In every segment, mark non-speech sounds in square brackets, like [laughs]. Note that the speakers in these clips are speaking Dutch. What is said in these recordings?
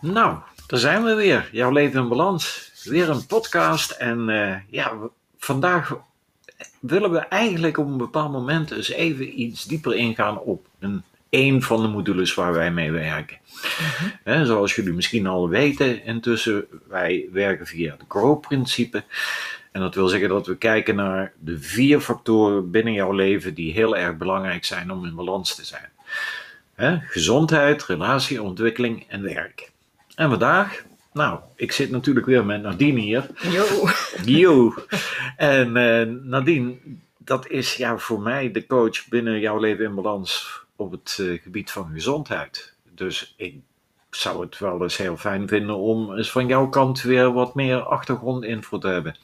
Nou, daar zijn we weer. Jouw leven in balans. Weer een podcast. En uh, ja, vandaag willen we eigenlijk op een bepaald moment eens even iets dieper ingaan op een, een van de modules waar wij mee werken. Mm -hmm. zoals jullie misschien al weten intussen, wij werken via het GROW-principe. En dat wil zeggen dat we kijken naar de vier factoren binnen jouw leven die heel erg belangrijk zijn om in balans te zijn. He, gezondheid, relatie, ontwikkeling en werk. En vandaag, nou, ik zit natuurlijk weer met Nadine hier. Yo. Yo. En uh, Nadine, dat is ja, voor mij de coach binnen jouw leven in balans op het uh, gebied van gezondheid. Dus ik zou het wel eens heel fijn vinden om eens van jouw kant weer wat meer achtergrondinfo te hebben.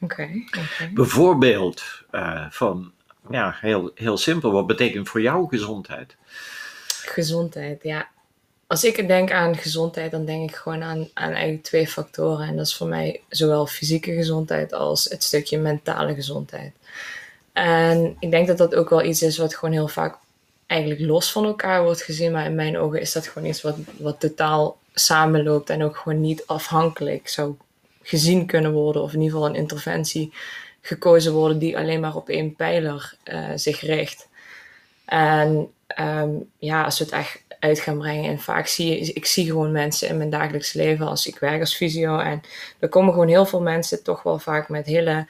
Oké. Okay, okay. Bijvoorbeeld uh, van, ja, heel, heel simpel, wat betekent voor jou gezondheid? Gezondheid, ja. Als ik denk aan gezondheid, dan denk ik gewoon aan, aan eigenlijk twee factoren. En dat is voor mij zowel fysieke gezondheid als het stukje mentale gezondheid. En ik denk dat dat ook wel iets is wat gewoon heel vaak eigenlijk los van elkaar wordt gezien. Maar in mijn ogen is dat gewoon iets wat, wat totaal samenloopt en ook gewoon niet afhankelijk zou gezien kunnen worden. Of in ieder geval een interventie gekozen worden die alleen maar op één pijler uh, zich richt. En um, ja, als we het echt uit gaan brengen. En vaak zie je, ik zie gewoon mensen in mijn dagelijks leven als ik werk als fysio. En er komen gewoon heel veel mensen toch wel vaak met hele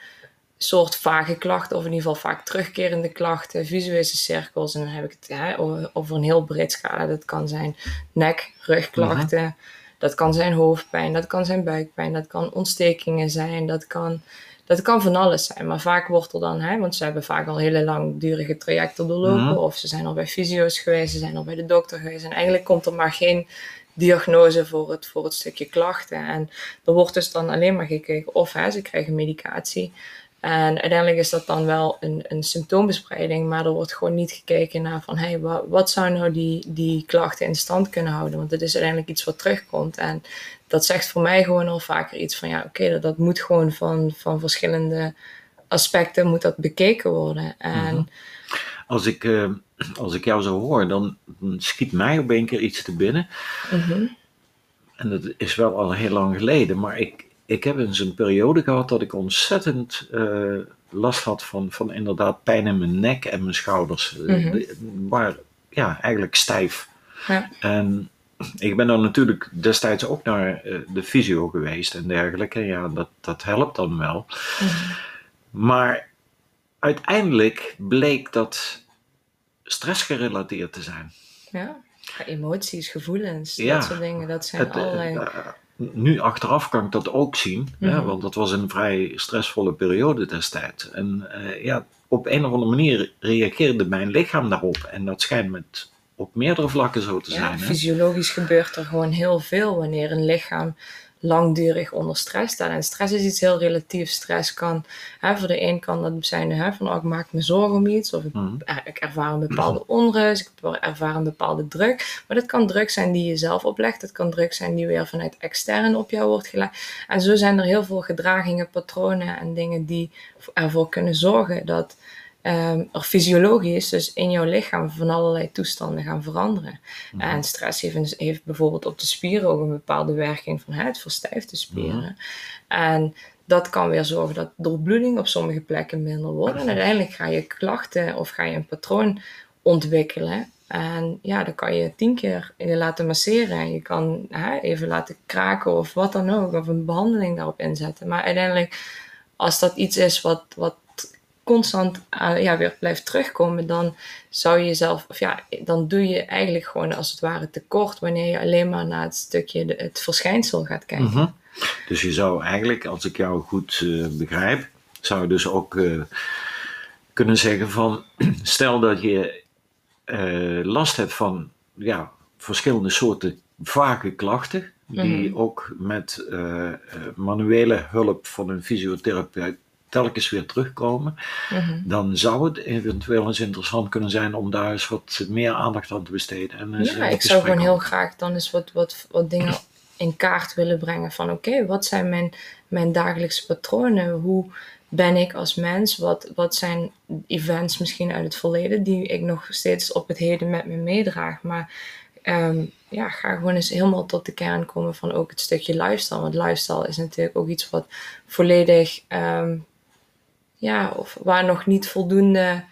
soort vage klachten, of in ieder geval vaak terugkerende klachten, visuele cirkels. En dan heb ik het hè, over een heel breed scala. Dat kan zijn nek, rugklachten, uh -huh. dat kan zijn hoofdpijn, dat kan zijn buikpijn, dat kan ontstekingen zijn, dat kan, dat kan van alles zijn. Maar vaak wordt er dan, hè, want ze hebben vaak al hele langdurige trajecten doorlopen, -huh. of ze zijn al bij fysio's geweest, ze zijn al bij de dokter geweest. En eigenlijk komt er maar geen diagnose voor het, voor het stukje klachten. En er wordt dus dan alleen maar gekeken of hè, ze krijgen medicatie. En uiteindelijk is dat dan wel een, een symptoombespreiding, maar er wordt gewoon niet gekeken naar van hey, wat, wat zou nou die, die klachten in stand kunnen houden? Want het is uiteindelijk iets wat terugkomt. En dat zegt voor mij gewoon al vaker iets van ja, oké, okay, dat, dat moet gewoon van, van verschillende aspecten moet dat bekeken worden. En, mm-hmm. als, ik, uh, als ik jou zo hoor, dan schiet mij op een keer iets te binnen. Mm-hmm. En dat is wel al heel lang geleden, maar ik, ik heb eens een periode gehad dat ik ontzettend uh, last had van, van inderdaad pijn in mijn nek en mijn schouders. Mhm. Maar ja, eigenlijk stijf. Ja. En ik ben dan natuurlijk destijds ook naar uh, de fysio geweest en dergelijke. Ja, dat, dat helpt dan wel. Mhm. Maar uiteindelijk bleek dat stressgerelateerd te zijn. Ja, emoties, gevoelens, Ja. dat soort dingen. Dat zijn Het, eh, allerlei... eh, nu achteraf kan ik dat ook zien, Mhm. hè, want dat was een vrij stressvolle periode destijds. En eh, ja, op een of andere manier reageerde mijn lichaam daarop. En dat schijnt met op meerdere vlakken zo te Ja, zijn. Hè? fysiologisch gebeurt er gewoon heel veel wanneer een lichaam langdurig onder stress staat. En stress is iets heel relatiefs. Stress kan, hè, voor de een kan dat zijn hè, van oh, ik maak me zorgen om iets, of ik, Mhm. eh, ik ervaar een bepaalde [clears throat] onrust, ik ervaar een bepaalde druk. Maar dat kan druk zijn die je zelf oplegt, het kan druk zijn die weer vanuit extern op jou wordt gelegd. En zo zijn er heel veel gedragingen, patronen en dingen die ervoor kunnen zorgen dat ehm, er fysiologisch, dus in jouw lichaam, van allerlei toestanden gaan veranderen. Mhm. En stress heeft, heeft bijvoorbeeld op de spieren ook een bepaalde werking van hè, het verstijft de spieren. Mhm. En dat kan weer zorgen dat doorbloeding op sommige plekken minder wordt. En uiteindelijk ga je klachten of ga je een patroon ontwikkelen. En ja, dan kan je tien keer je laten masseren. En je kan hè, even laten kraken of wat dan ook. Of een behandeling daarop inzetten. Maar uiteindelijk, als dat iets is wat, wat constant uh, ja, weer blijft terugkomen, dan zou je jezelf, of ja, dan doe je eigenlijk gewoon als het ware tekort wanneer je alleen maar naar het stukje, de, het verschijnsel gaat kijken. Mhm. Dus je zou eigenlijk, als ik jou goed eh, begrijp, zou je dus ook eh, kunnen zeggen van, [clears throat] stel dat je eh, last hebt van ja, verschillende soorten vage klachten, die Mhm. ook met eh, eh, manuele hulp van een fysiotherapeut telkens weer terugkomen, Mhm. dan zou het eventueel eens interessant kunnen zijn om daar eens wat meer aandacht aan te besteden. En Ja, ik zou gewoon heel graag dan eens wat, wat, wat dingen in kaart willen brengen van oké, wat zijn mijn, mijn dagelijkse patronen? Hoe ben ik als mens? Wat, wat zijn events misschien uit het verleden die ik nog steeds op het heden met me meedraag? Maar ehm, ja, ga gewoon eens helemaal tot de kern komen van ook het stukje lifestyle. Want lifestyle is natuurlijk ook iets wat volledig, ehm, ja, of waar nog niet voldoende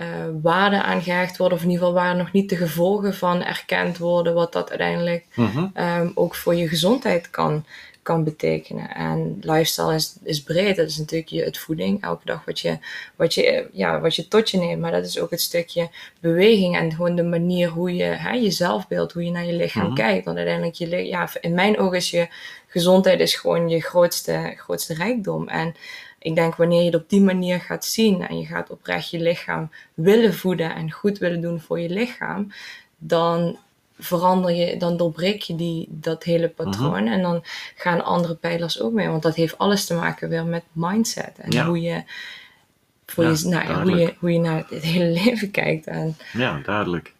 uh, waarde aan gehecht worden, of in ieder geval waar nog niet de gevolgen van erkend worden, wat dat uiteindelijk Mhm. um, ook voor je gezondheid kan, kan betekenen. En lifestyle is, is breed. Dat is natuurlijk je, het voeding, elke dag wat je, wat, je, ja, wat je tot je neemt. Maar dat is ook het stukje beweging en gewoon de manier hoe je hè, je zelfbeeld, hoe je naar je lichaam Mhm. kijkt. Want uiteindelijk, je, ja, in mijn ogen is je gezondheid is gewoon je grootste, grootste rijkdom. En ik denk wanneer je het op die manier gaat zien en je gaat oprecht je lichaam willen voeden en goed willen doen voor je lichaam, dan verander je, dan doorbreek je die, dat hele patroon en dan gaan andere pijlers ook mee. Want dat heeft alles te maken weer met mindset en Ja. hoe je voor Ja, je, nou, ja, hoe, je, hoe je naar het hele [laughs] leven kijkt. En, Ja, duidelijk.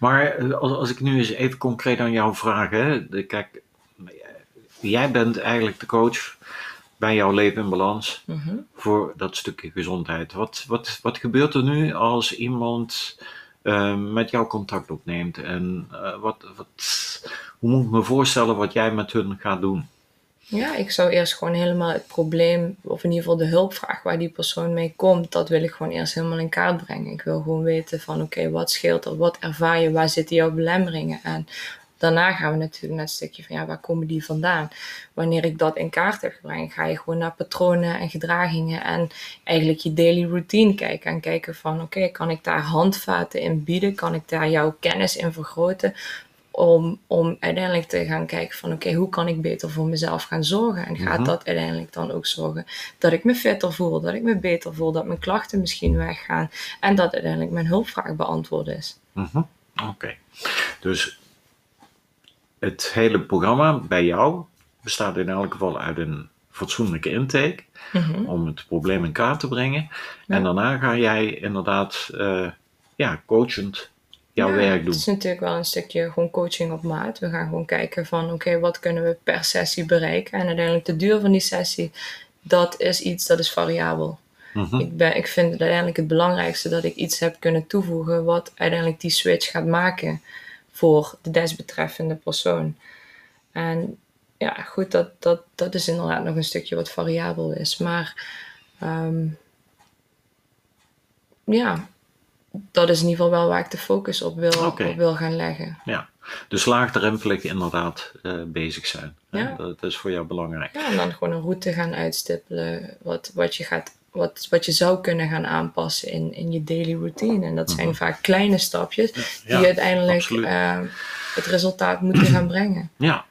Maar eh, als, als ik nu eens even concreet aan jou vraag, hè, de, kijk, jij bent eigenlijk de coach bij jouw leven in balans mhm. voor dat stukje gezondheid. Wat, wat, wat gebeurt er nu als iemand eh, met jou contact opneemt? En eh, wat, wat, hoe moet ik me voorstellen wat jij met hun gaat doen? Ja, ik zou eerst gewoon helemaal het probleem, of in ieder geval de hulpvraag waar die persoon mee komt, dat wil ik gewoon eerst helemaal in kaart brengen. Ik wil gewoon weten van oké, wat scheelt er, wat ervaar je, waar zitten jouw belemmeringen en daarna gaan we natuurlijk naar het stukje van ja, waar komen die vandaan? Wanneer ik dat in kaart heb gebracht, ga je gewoon naar patronen en gedragingen en eigenlijk je daily routine kijken en kijken van oké, kan ik daar handvaten in bieden? Kan ik daar jouw kennis in vergroten? om, om uiteindelijk te gaan kijken van oké, hoe kan ik beter voor mezelf gaan zorgen? En gaat Mhm. dat uiteindelijk dan ook zorgen dat ik me fitter voel, dat ik me beter voel, dat mijn klachten misschien weggaan en dat uiteindelijk mijn hulpvraag beantwoord is. Mhm, Oké. Dus het hele programma bij jou bestaat in elk geval uit een fatsoenlijke intake Mhm. om het probleem in kaart te brengen. Ja. En daarna ga jij inderdaad eh, ja, coachend jouw Ja, werk doen. Het is natuurlijk wel een stukje gewoon coaching op maat. We gaan gewoon kijken van oké, wat kunnen we per sessie bereiken? En uiteindelijk de duur van die sessie, dat is iets dat is variabel. Mhm, Ik, ben, ik vind het uiteindelijk het belangrijkste dat ik iets heb kunnen toevoegen wat uiteindelijk die switch gaat maken voor de desbetreffende persoon. En ja, goed, dat, dat, dat is inderdaad nog een stukje wat variabel is. Maar ehm, ja, dat is in ieder geval wel waar ik de focus op wil, op wil gaan leggen. Ja. Dus laagdrempelig inderdaad eh, bezig zijn. Ja. Dat is voor jou belangrijk. Ja, en dan gewoon een route gaan uitstippelen. Wat, wat, je, gaat, wat, wat je zou kunnen gaan aanpassen in, in je daily routine. En dat zijn Mhm. vaak kleine stapjes die Ja, uiteindelijk eh, het resultaat moeten gaan brengen. Ja.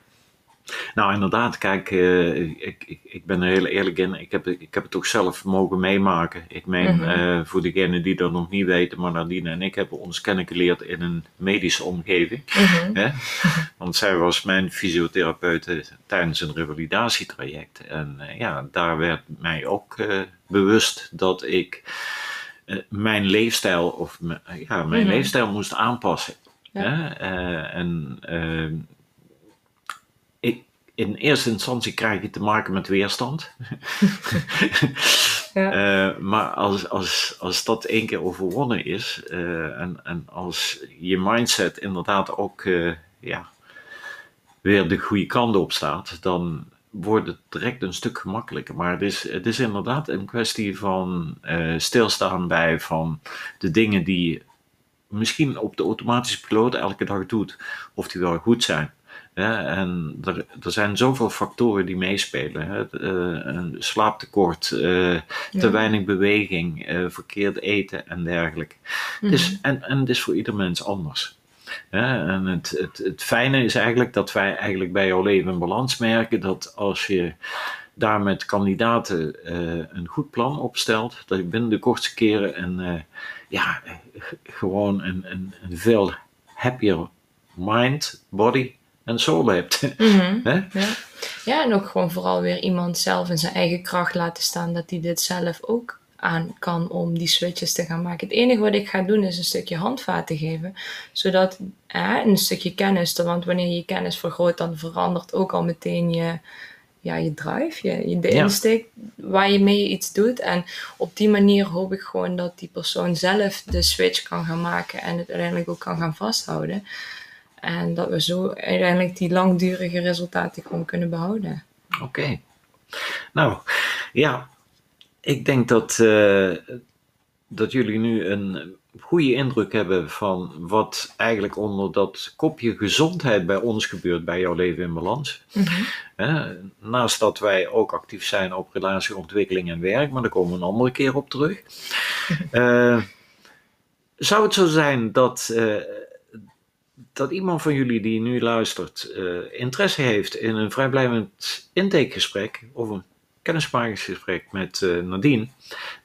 Nou, inderdaad, kijk, eh, ik, ik, ik ben er heel eerlijk in. Ik heb, ik heb het ook zelf mogen meemaken. Ik meen, Mhm. eh, voor degenen die dat nog niet weten, maar Nadine en ik hebben ons kennen geleerd in een medische omgeving. Mhm. Hè? [laughs] Want zij was mijn fysiotherapeute tijdens een revalidatietraject. En eh, ja, daar werd mij ook eh, bewust dat ik eh, mijn leefstijl, of ja, mijn Mhm. leefstijl moest aanpassen. Ja. Hè? Eh, en eh, in eerste instantie krijg je te maken met weerstand. [laughs] Ja. Eh, maar als, als, als dat één keer overwonnen is eh, en, en als je mindset inderdaad ook eh, ja, weer de goede kant op staat, dan wordt het direct een stuk gemakkelijker. Maar het is, het is inderdaad een kwestie van stilstaan bij van de dingen die je misschien op de automatische piloot elke dag doet, of die wel goed zijn. Ja, en er, er zijn zoveel factoren die meespelen. Hè. Eh, een slaaptekort, eh, te weinig beweging, eh, verkeerd eten en dergelijke. Dus, en, en het is voor ieder mens anders. En het, het, het fijne is eigenlijk dat wij eigenlijk bij jouw leven een balans merken dat als je daar met kandidaten een goed plan opstelt, dat je binnen de kortste keren een, ja, gewoon een, een, een veel happier mind, body en soul hebt. [laughs] Hè? Ja. ja, en ook gewoon vooral weer iemand zelf in zijn eigen kracht laten staan, dat hij dit zelf ook aan kan om die switches te gaan maken. Het enige wat ik ga doen is een stukje handvaten geven, zodat eh, een stukje kennis, want wanneer je je kennis vergroot, dan verandert ook al meteen je, ja, je drive, je, je- de Ja. insteek waar je mee iets doet. En op die manier hoop ik gewoon dat die persoon zelf de switch kan gaan maken en het uiteindelijk ook kan gaan vasthouden. En dat we zo uiteindelijk die langdurige resultaten gewoon kunnen behouden. Oké. Nou, ja, ik denk dat, eh, dat jullie nu een goede indruk hebben van wat eigenlijk onder dat kopje gezondheid bij ons gebeurt bij jouw leven in balans. naast dat wij ook actief zijn op relatieontwikkeling en werk, maar daar komen we een andere keer op terug. [laughs] Eh, zou het zo zijn dat, eh, dat iemand van jullie die nu luistert interesse heeft in een vrijblijvend intakegesprek of een kennismakingsgesprek met uh, Nadine.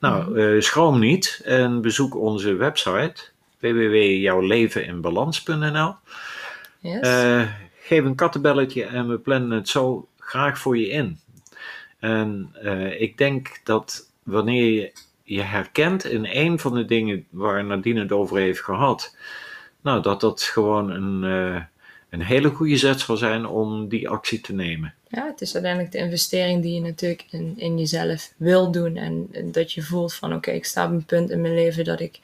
Nou, uh, schroom niet en bezoek onze website www.jouwleveninbalans.nl yes. Geef een kattenbelletje en we plannen het zo graag voor je in. En ik denk dat wanneer je je herkent in een van de dingen waar Nadine het over heeft gehad, nou, dat dat gewoon een, een hele goede zet zal zijn om die actie te nemen ja, het is uiteindelijk de investering die je natuurlijk in, in jezelf wil doen. En, dat je voelt van oké, ik sta op een punt in mijn leven dat ik,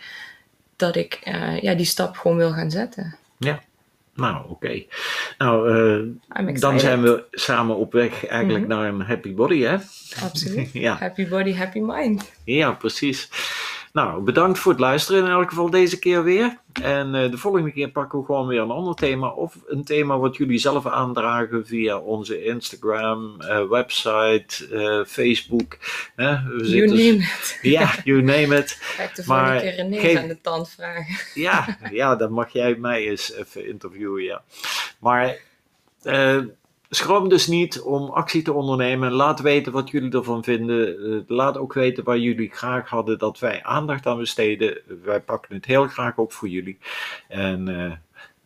dat ik uh, ja, die stap gewoon wil gaan zetten. Ja, nou oké. Nou, uh, dan zijn we samen op weg eigenlijk mm -hmm. naar een happy body, hè? Absoluut. [laughs] ja. Happy body, happy mind. Ja, precies. Nou, bedankt voor het luisteren in elk geval deze keer weer. En uh, de volgende keer pakken we gewoon weer een ander thema. Of een thema wat jullie zelf aandragen via onze Instagram, uh, website, uh, Facebook. we you name it. Ja, you [laughs] name it. Ga ik de volgende maar keer een geef... aan de tand vragen. [laughs] Ja, ja, dan mag jij mij eens even interviewen, ja. Maar schroom dus niet om actie te ondernemen. Laat weten wat jullie ervan vinden. Eh, laat ook weten waar jullie graag hadden dat wij aandacht aan besteden. Wij pakken het heel graag op voor jullie. En uh,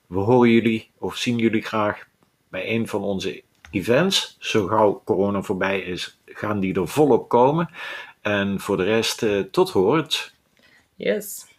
we horen jullie of zien jullie graag bij een van onze events. Zo gauw corona voorbij is, gaan die er volop komen. En voor de rest, uh, tot hoort. Yes.